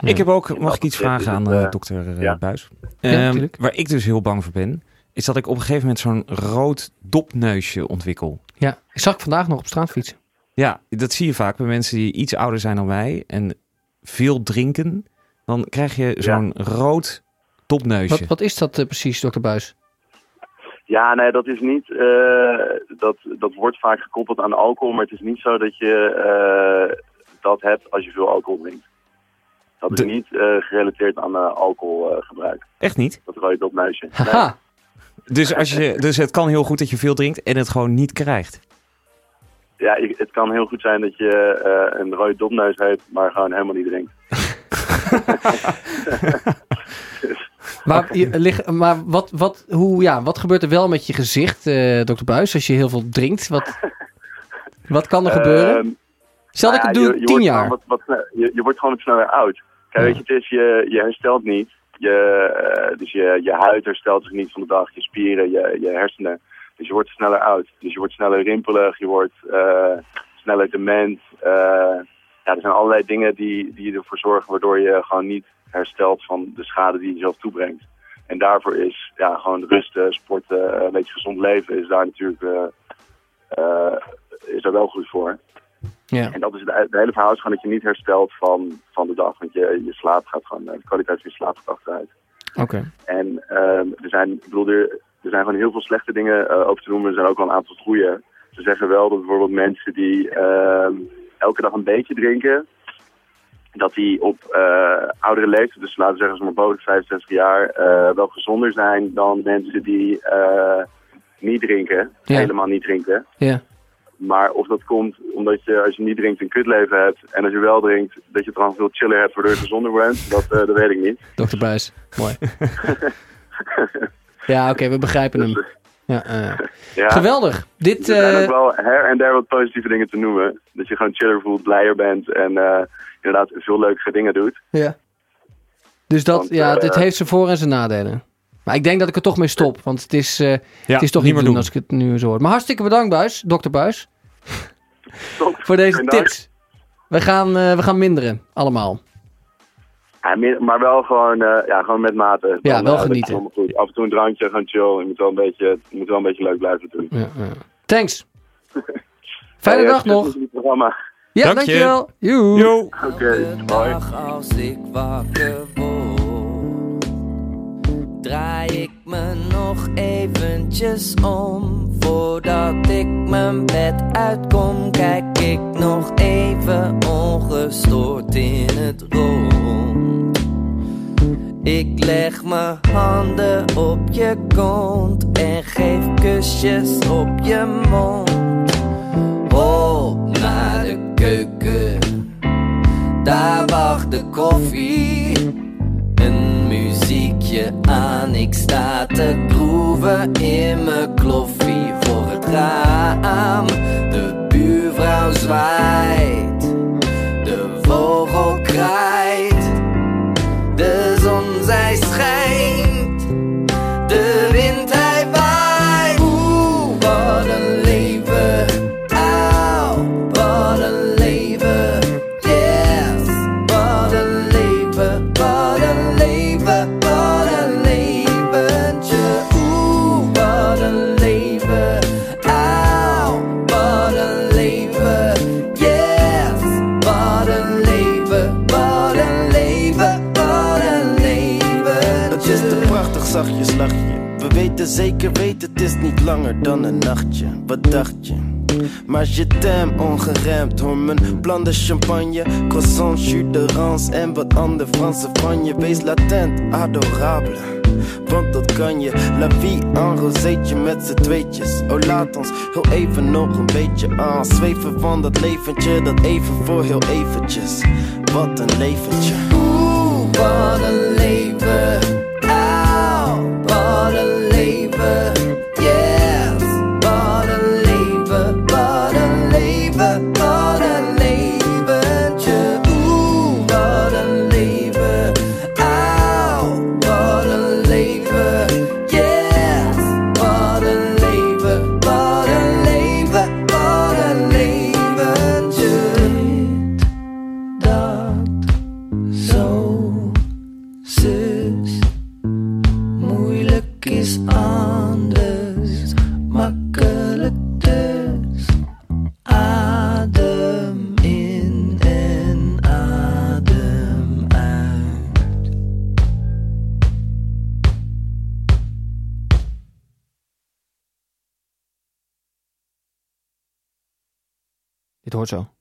Ik heb ook, mag ik iets vragen aan eh, eh, dokter eh, ja. Buis? Ja, Ehm, waar ik dus heel bang voor ben, is dat ik op een gegeven moment zo'n rood dopneusje ontwikkel. ja. Ik zag ik vandaag nog op straat fietsen. Ja, dat zie je vaak bij mensen die iets ouder zijn dan wij en veel drinken. Dan krijg je zo'n rood topneusje. Wat, wat is dat eh, precies, dokter Buis? Ja, nee, dat is niet. eh, dat, dat wordt vaak gekoppeld aan alcohol, maar het is niet zo dat je eh, dat hebt als je veel alcohol drinkt. Dat is De- niet eh, gerelateerd aan eh, alcoholgebruik. Echt niet? dat rode. Nee. Haha, Dus, als je, dus het kan heel goed dat je veel drinkt en het gewoon niet krijgt. Ja, het kan heel goed zijn dat je eh, een rode dopneus heeft, maar gewoon helemaal niet drinkt. maar, je, lig- maar wat, wat, hoe, ja, wat gebeurt er wel met je gezicht, eh dokter Buis, als je heel veel drinkt? Wat, wat kan er gebeuren? Ehm, Stel dat ik het nou doe je- je tien jaar. Wat, wat, je, je wordt gewoon wat sneller oud. Kijk, weet je, het is, je, je herstelt niet. Je, eh, dus je, je huid herstelt zich niet van de dag, je spieren, je, je hersenen. Dus je wordt sneller oud. Dus je wordt sneller rimpelig, je wordt eh, sneller dement. Eh, ja, er zijn allerlei dingen die, die ervoor zorgen waardoor je gewoon niet herstelt van de schade die je jezelf toebrengt. En daarvoor is ja, gewoon rusten, sporten, een beetje gezond leven is daar natuurlijk eh, eh, is daar wel goed voor. Ja. En dat is het, het hele verhaal is gewoon dat je niet herstelt van, van de dag. Want je, je slaap gaat gewoon, eh, de kwaliteit van je slaap gaat achteruit. Oké. En ehm, er zijn, ik bedoel, er, er zijn gewoon heel veel slechte dingen eh, over te noemen. Er zijn ook wel een aantal goede. Ze zeggen wel dat bijvoorbeeld mensen die ehm, elke dag een beetje drinken, dat die op eh, oudere leeftijd, dus laten we zeggen, zeg maar boven de 65 jaar, eh, wel gezonder zijn dan mensen die eh, niet drinken, Ja. helemaal niet drinken. Ja. Maar of dat komt omdat je als je niet drinkt een kutleven hebt. En als je wel drinkt dat je dan veel chiller hebt waardoor je gezonder bent. Dat, dat weet ik niet. Dr. Buis. Mooi. ja, oké, we begrijpen hem. Ja, Ja, Geweldig. Dit, Er zijn eh, ook wel her en der wat positieve dingen te noemen. Dat je gewoon chiller voelt, blijer bent en eh, inderdaad veel leuke dingen doet. ja. Dus dat, Want, ja, eh, dit heeft zijn voor- en zijn nadelen. Maar ik denk dat ik er toch mee stop, want het is, eh, Ja, het is toch niet meer doen doen. als ik het nu zo hoor. Maar hartstikke bedankt, Buis, dokter Buis, Top. voor deze tips. We gaan, eh, we gaan minderen, allemaal. Ja, maar wel gewoon, eh, ja, gewoon met mate. Ja, Dan, wel eh, genieten. goed. Af en toe een drankje, gewoon chill. Je moet wel een beetje, het moet wel een beetje leuk blijven natuurlijk. Ja, ja. Thanks. Fijne dag nog. Ja, Dank je. dankjewel. Joe. Yo. Oké, bye. dag als ik wakker word, draai ik me nog eventjes om. Voordat ik mijn bed uitkom, kijk ik nog even ongestoord in het rond. Ik leg mijn handen op je kont en geef kusjes op je mond. Op naar de keuken daar wacht de koffie. Muziekje aan, ik sta te groeven in mijn kloffie voor het raam. De buurvrouw zwaait, de vogel kraait, zachtjes. We weten zeker weten, het is niet langer dan een nachtje. Wat dacht je? Maar je t'aime ongeremd hoor mijn plan de champagne Croissant, jus de rans en wat ander Franse van je Wees latent, adorable want dat kan je La vie en rozeetje met z'n tweetjes Oh laat ons heel even nog een beetje aan Zweven van dat leventje Dat even voor heel eventjes Wat een leventje Oeh, wat een leven. Dit hoort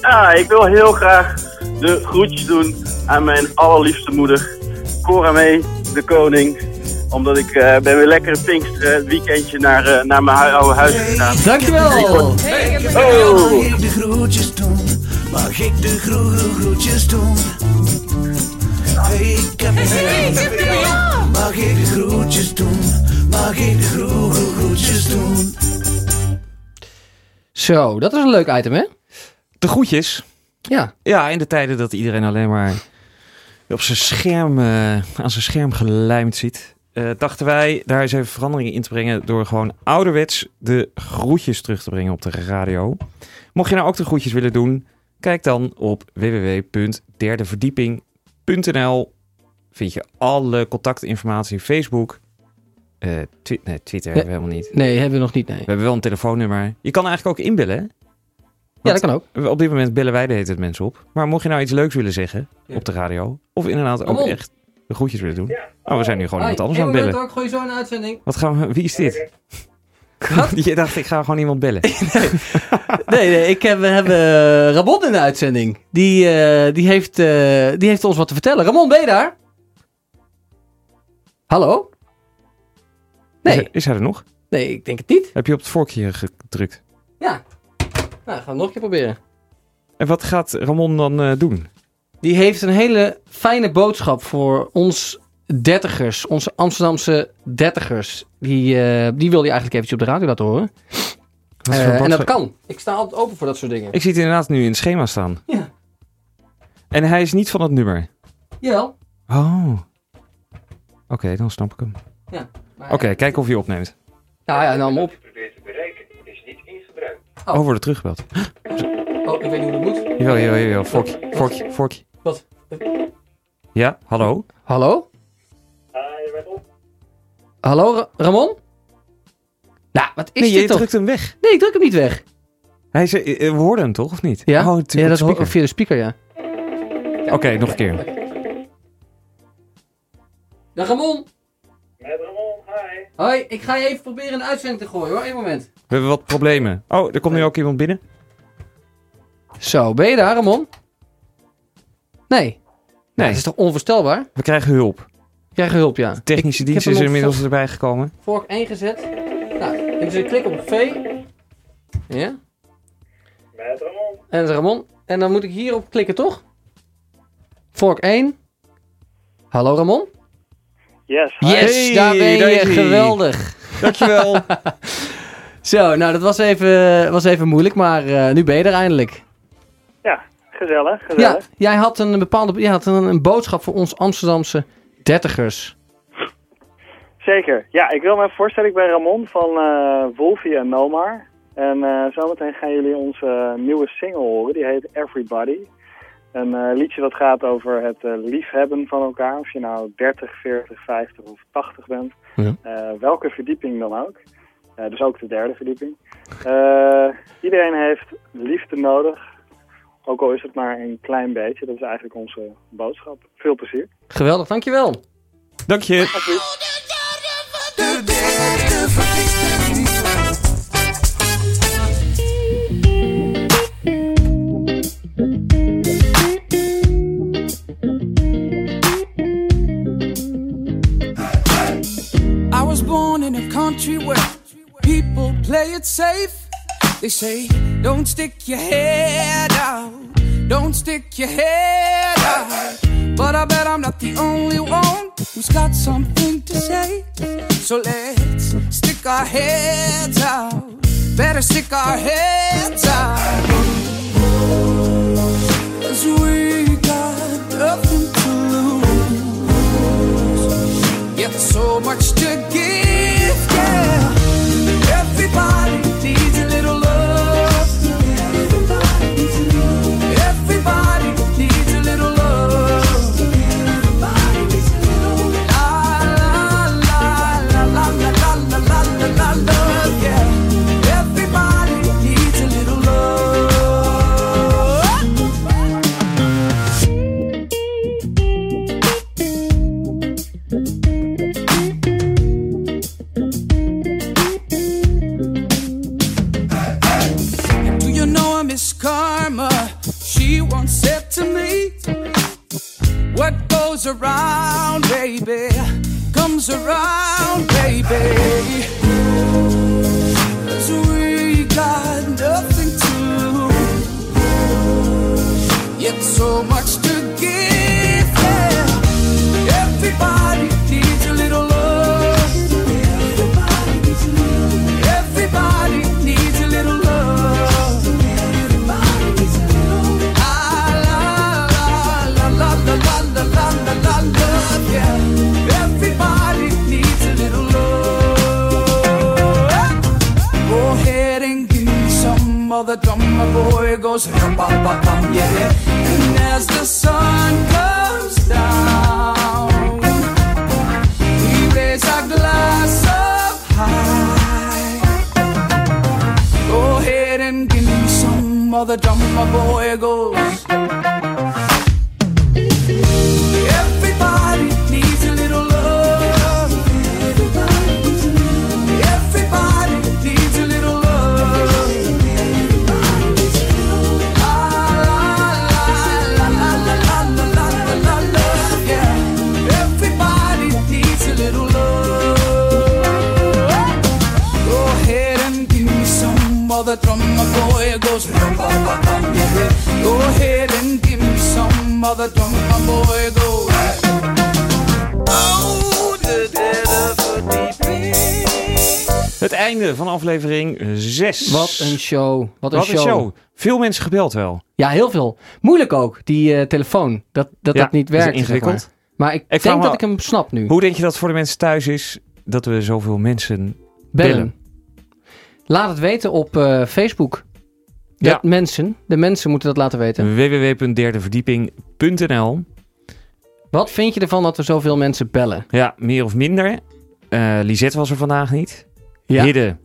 Ja, ik wil heel graag de groetjes doen aan mijn allerliefste moeder, Cora May, de koning. Omdat ik eh, ben weer lekker een Pinkster het weekendje naar, eh, naar mijn oude huis gegaan. Dankjewel. Oh. Mag ik de groetjes doen? Mag ik de gro gro groetjes doen? Hey, ik heb een. Mag ik de groetjes doen? Mag ik de gro gro groetjes doen? Zo, dat is een leuk item, hè? De groetjes. Ja. Ja, in de tijden dat iedereen alleen maar op zijn scherm, eh, aan zijn scherm gelijmd ziet, eh, dachten wij daar eens even verandering in te brengen door gewoon ouderwets de groetjes terug te brengen op de radio. Mocht je nou ook de groetjes willen doen, kijk dan op www.derdeverdieping.nl. Vind je alle contactinformatie, Facebook, eh, twi- nee, Twitter hebben we helemaal niet. Nee, hebben we nog niet, nee. We hebben wel een telefoonnummer. Je kan eigenlijk ook inbellen, hè? Ja, dat kan ook. Op dit moment bellen wij de hele tijd mensen op. Maar mocht je nou iets leuks willen zeggen Ja. op de radio, of inderdaad ook echt de groetjes willen doen. Oh, we zijn nu gewoon iemand anders Hey, aan het bellen. ik gooi zo een uitzending. Wat gaan we, wie is dit? je dacht, ik ga gewoon iemand bellen. Nee, nee ik heb, we hebben eh, Ramon in de uitzending. Die, eh, die, heeft, eh, die heeft ons wat te vertellen. Ramon, ben je daar? Hallo? Is, Nee, hij- is hij er nog? nee, ik denk het niet. Heb je op het vorkje gedrukt? Ja. Nou, gaan we nog een keer proberen. En wat gaat Ramon dan eh, doen? Die heeft een hele fijne boodschap voor ons dertigers. Onze Amsterdamse dertigers. Die, eh, die wil hij eigenlijk eventjes op de radio laten horen. Eh, en dat kan. Ik sta altijd open voor dat soort dingen. Ik zie het inderdaad nu in het schema staan. Ja. En hij is niet van het nummer. Jawel. Oh. Oké, dan snap ik hem. Ja. Oké, kijk of hij opneemt. Nou ja, nou hem op. Oh. Oh, wordt er teruggebeld. Oh, ik weet niet hoe dat moet. Jawel, jawel, jawel. Vorkje, vorkje, vorkje. Wat? Ja, hallo? Hallo? Hallo, Ra- Ramon? Nou, wat is Nee, je dit toch? drukt hem weg. Nee, ik druk hem niet weg. Hij zei, eh, we hoorden hem toch, of niet? Ja? Oh, natuurlijk ja, dat is ho- via de speaker, ja. Oké, nog een keer. Ja, Ramon. Hoi, ik ga je even proberen een uitzending te gooien hoor, één moment. We hebben wat problemen. Oh, er komt nu ook iemand binnen. Zo, ben je daar, Ramon? Nee. Nee. Dat is toch onvoorstelbaar? We krijgen hulp. Krijg je hulp, ja. Technische Ik- dienst is er inmiddels erbij gekomen. Vork 1 gezet. Nou, ik klik op V. Ja. Met Ramon. En dat is Ramon. En dan moet ik hierop klikken, toch? Vork 1. Hallo Ramon? Yes. Yes, Hey, daar ben je. Geweldig. Dankjewel. Zo, nou dat was even, was even moeilijk, maar eh, nu ben je er eindelijk. Ja, gezellig. Ja, gezellig. jij had een bepaalde jij had een, een boodschap voor ons Amsterdamse dertigers. Zeker. Ja, ik wil me even voorstellen. Ik ben Ramon van eh Wolfie en Nomar. En eh, zometeen gaan jullie onze nieuwe single horen. Die heet Everybody. Een eh, liedje dat gaat over het eh, liefhebben van elkaar. Of je nou 30, 40, 50 of 80 bent. Ja. Eh, welke verdieping dan ook. Eh, dus ook de derde verdieping. Eh, iedereen heeft liefde nodig. Ook al is het maar een klein beetje. Dat is eigenlijk onze boodschap. Veel plezier. Geweldig, dankjewel. Dank je. Was born in a country where people play it safe. They say, don't stick your head out, don't stick your head out. But I bet I'm not the only one who's got something to say. So let's stick our heads out, better stick our heads out. Cause we so much to give, yeah. Everybody around, baby. 'Cause we got nothing to lose, yet so much goes rum bum bum bum yeah. And as the sun comes down, we raise our glass up high. Go ahead and give me some of the drum. My boy goes. The drum, my boy goes. Oh, the dead of a deep end. Het einde van aflevering 6. Wat een show. Wat een Wat show. een show. Veel mensen gebeld wel. Ja, heel veel. Moeilijk ook, die eh, telefoon. Dat dat, Ja, dat niet dat is werkt. zeg ingewikkeld. maar. maar ik, denk dat ik hem snap nu. Hoe denk je dat voor de mensen thuis is dat we zoveel mensen Bellen. bellen? Laat het weten op eh, Facebook. De Ja. mensen. De mensen moeten dat laten weten. www.derdeverdieping.nl Wat vind je ervan dat er zoveel mensen bellen? Ja, meer of minder. Eh Lisette was er vandaag niet. Ja. Hidde.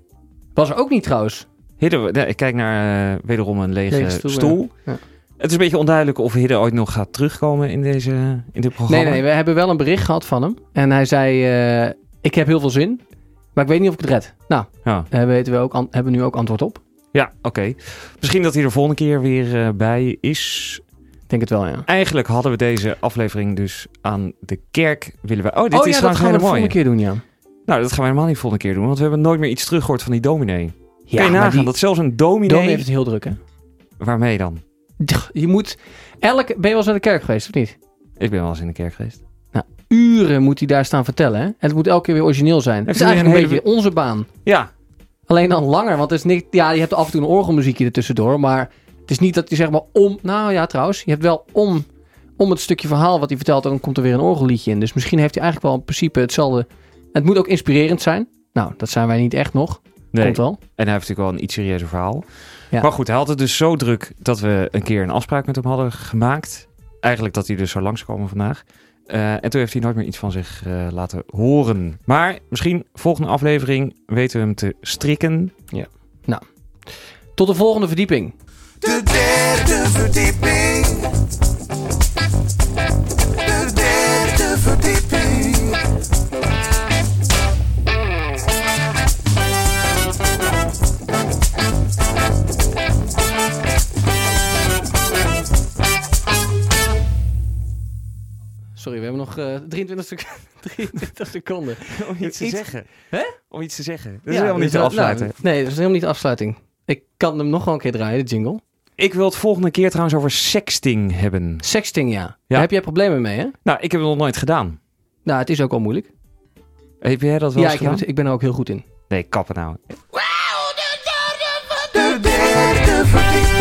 Was er ook niet trouwens. Hidde nee, ik kijk naar eh, wederom een lege, Lege stoel, stoel. ja. Ja. Het is een beetje onduidelijk of Hidde ooit nog gaat terugkomen in, deze, in dit programma. Nee, nee, we hebben wel een bericht gehad van hem. En hij zei, eh, ik heb heel veel zin. Maar ik weet niet of ik het red. Nou, Ja, daar weten we ook, an- hebben we nu ook antwoord op. ja oké. Misschien dat hij er volgende keer weer eh, bij is. Ik denk het wel, ja. Eigenlijk hadden we deze aflevering dus aan de kerk willen we... Oh, dit oh is ja, dat gaan we de volgende keer doen, ja. Nou, dat gaan we helemaal niet volgende keer doen, want we hebben nooit meer iets teruggehoord van die dominee. Ja, Kan je nagaan die dat zelfs een dominee... Dominee heeft het heel druk, hè. Waarmee dan? Je moet... Elke, ben je wel eens naar de kerk geweest, of niet? Ik ben wel eens in de kerk geweest. Uren moet hij daar staan vertellen, hè. En het moet elke keer weer origineel zijn. Het is eigenlijk een een hele- beetje onze baan. Ja, Alleen dan langer, want het is niet... Ja, je hebt af en toe een orgelmuziekje ertussendoor, maar... Het is niet dat je zeg maar om... Nou ja, trouwens. Je hebt wel om, om het stukje verhaal wat hij vertelt... dan komt er weer een orgelliedje in. Dus misschien heeft hij eigenlijk wel in principe hetzelfde... Het moet ook inspirerend zijn. Nou, dat zijn wij niet echt nog. nee. Komt wel. En hij heeft natuurlijk wel een iets serieuzer verhaal. Ja. Maar goed, hij had het dus zo druk dat we een keer een afspraak met hem hadden gemaakt. Eigenlijk dat hij dus zou langskomen vandaag. Eh, en toen heeft hij nooit meer iets van zich eh, laten horen. Maar misschien volgende aflevering weten we hem te strikken. Tot de volgende verdieping. De derde verdieping. Sorry, we hebben nog eh 23, sec 23 seconden. Om iets te Iets- zeggen. Hè? Om iets te zeggen. Dat is Ja, helemaal niet afsluiten. nou, nee, dat is helemaal niet de afsluiting. Ik kan hem nog wel een keer draaien, de jingle. Ik wil het volgende keer trouwens over sexting hebben. Sexting, ja. Daar heb jij problemen mee, hè? Nou, ik heb het nog nooit gedaan. Nou, het is ook al moeilijk. Heb jij dat wel Ja, eens ik, heb gedaan? het, ik ben er ook heel goed in. Nee, kappen nou. De derde verdieping.